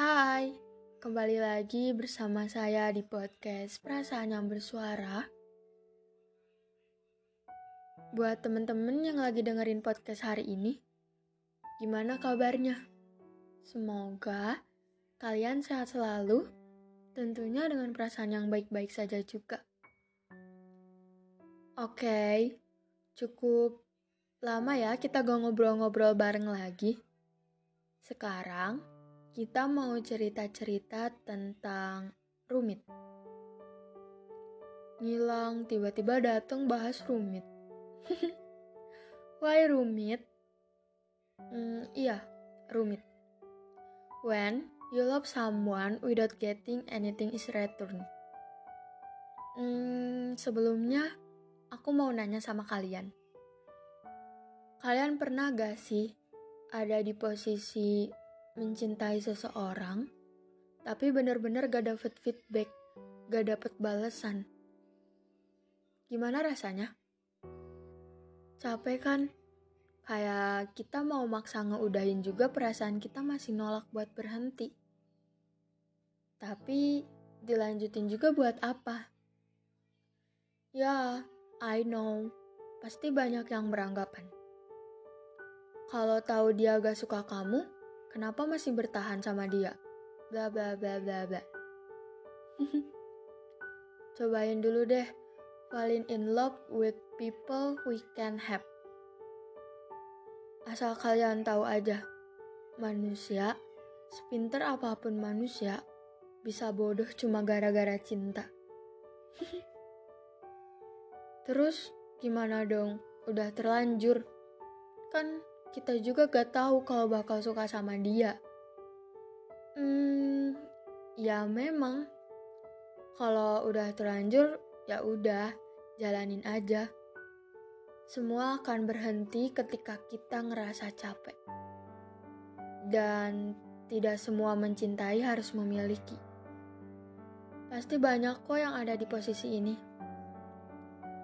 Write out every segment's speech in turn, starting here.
Hai, kembali lagi bersama saya di podcast Perasaan yang Bersuara. Buat temen-temen yang lagi dengerin podcast hari ini, gimana kabarnya? Semoga kalian sehat selalu, tentunya dengan perasaan yang baik-baik saja juga. Oke, cukup lama ya kita gak ngobrol-ngobrol bareng lagi. Sekarang kita mau cerita-cerita tentang rumit. Ngilang tiba-tiba datang bahas rumit. Why rumit? Hmm, iya, rumit. When you love someone without getting anything is return. Hmm, sebelumnya aku mau nanya sama kalian. Kalian pernah gak sih ada di posisi mencintai seseorang, tapi bener-bener gak dapet feedback, gak dapet balesan? Gimana rasanya? Capek kan? Kayak kita mau maksa ngeudahin juga perasaan kita masih nolak buat berhenti. Tapi dilanjutin juga buat apa? Ya, I know. Pasti banyak yang beranggapan. Kalau tahu dia gak suka kamu, kenapa masih bertahan sama dia? Bla bla bla bla bla. Cobain dulu deh, falling in love with people we can have. Asal kalian tahu aja, manusia, sepinter apa pun manusia, bisa bodoh cuma gara-gara cinta. Terus gimana dong? Udah terlanjur. Kan kita juga gak tahu kalau bakal suka sama dia. Hmm, ya memang. Kalau udah terlanjur, ya udah, jalanin aja. Semua akan berhenti ketika kita ngerasa capek. Dan tidak semua mencintai harus memiliki. Pasti banyak kok yang ada di posisi ini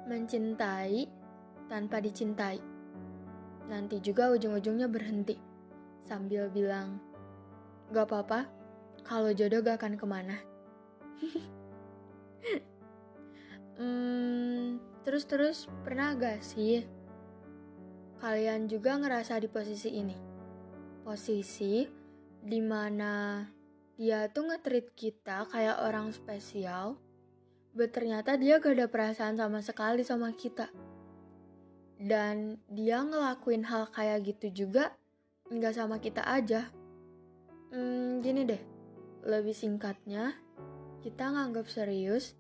mencintai tanpa dicintai. Nanti juga ujung-ujungnya berhenti sambil bilang, Gak apa-apa, kalau jodoh gak akan ke mana. hmm, terus-terus pernah gak sih kalian juga ngerasa di posisi ini? Posisi di mana dia tuh ngetrit kita kayak orang spesial, but ternyata dia gak ada perasaan sama sekali sama kita. Dan dia ngelakuin hal kayak gitu juga nggak sama kita aja. Hmm, gini deh, lebih singkatnya, kita nganggap serius,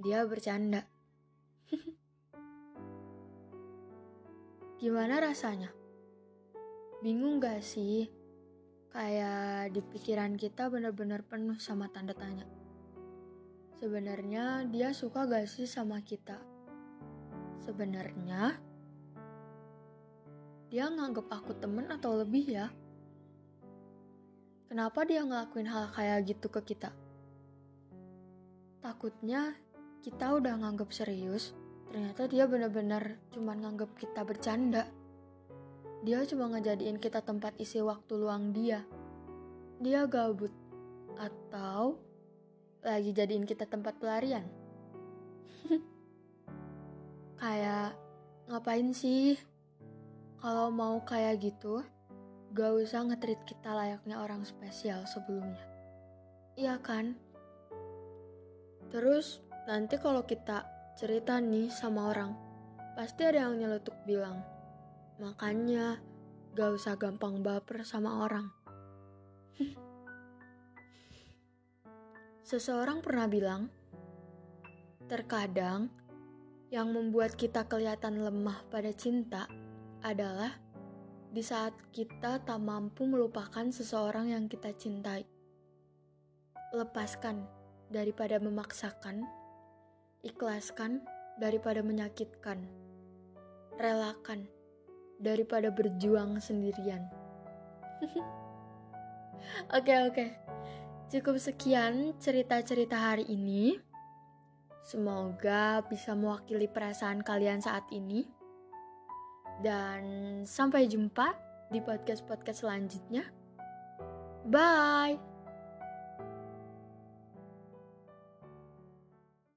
dia bercanda. Gimana rasanya? Bingung gak sih? Kayak di pikiran kita bener-bener penuh sama tanda tanya. Sebenarnya dia suka gak sih sama kita? Sebenarnya dia nganggap aku temen atau lebih ya? Kenapa dia ngelakuin hal kayak gitu ke kita? Takutnya kita udah nganggap serius, ternyata dia bener-bener cuma nganggap kita bercanda. Dia cuma ngejadiin kita tempat isi waktu luang dia. Dia gabut. Atau lagi jadiin kita tempat pelarian. kayak ngapain sih? Kalau mau kayak gitu, gak usah ngetrit kita layaknya orang spesial sebelumnya. Iya kan? Terus nanti kalau kita cerita nih sama orang, pasti ada yang nyeletuk bilang, makanya gak usah gampang baper sama orang. Seseorang pernah bilang, terkadang yang membuat kita kelihatan lemah pada cinta adalah di saat kita tak mampu melupakan seseorang yang kita cintai. Lepaskan daripada memaksakan, ikhlaskan daripada menyakitkan, relakan daripada berjuang sendirian. Oke, oke. Okay, okay. Cukup sekian cerita-cerita hari ini. Semoga bisa mewakili perasaan kalian saat ini. Dan sampai jumpa di podcast-podcast selanjutnya. Bye.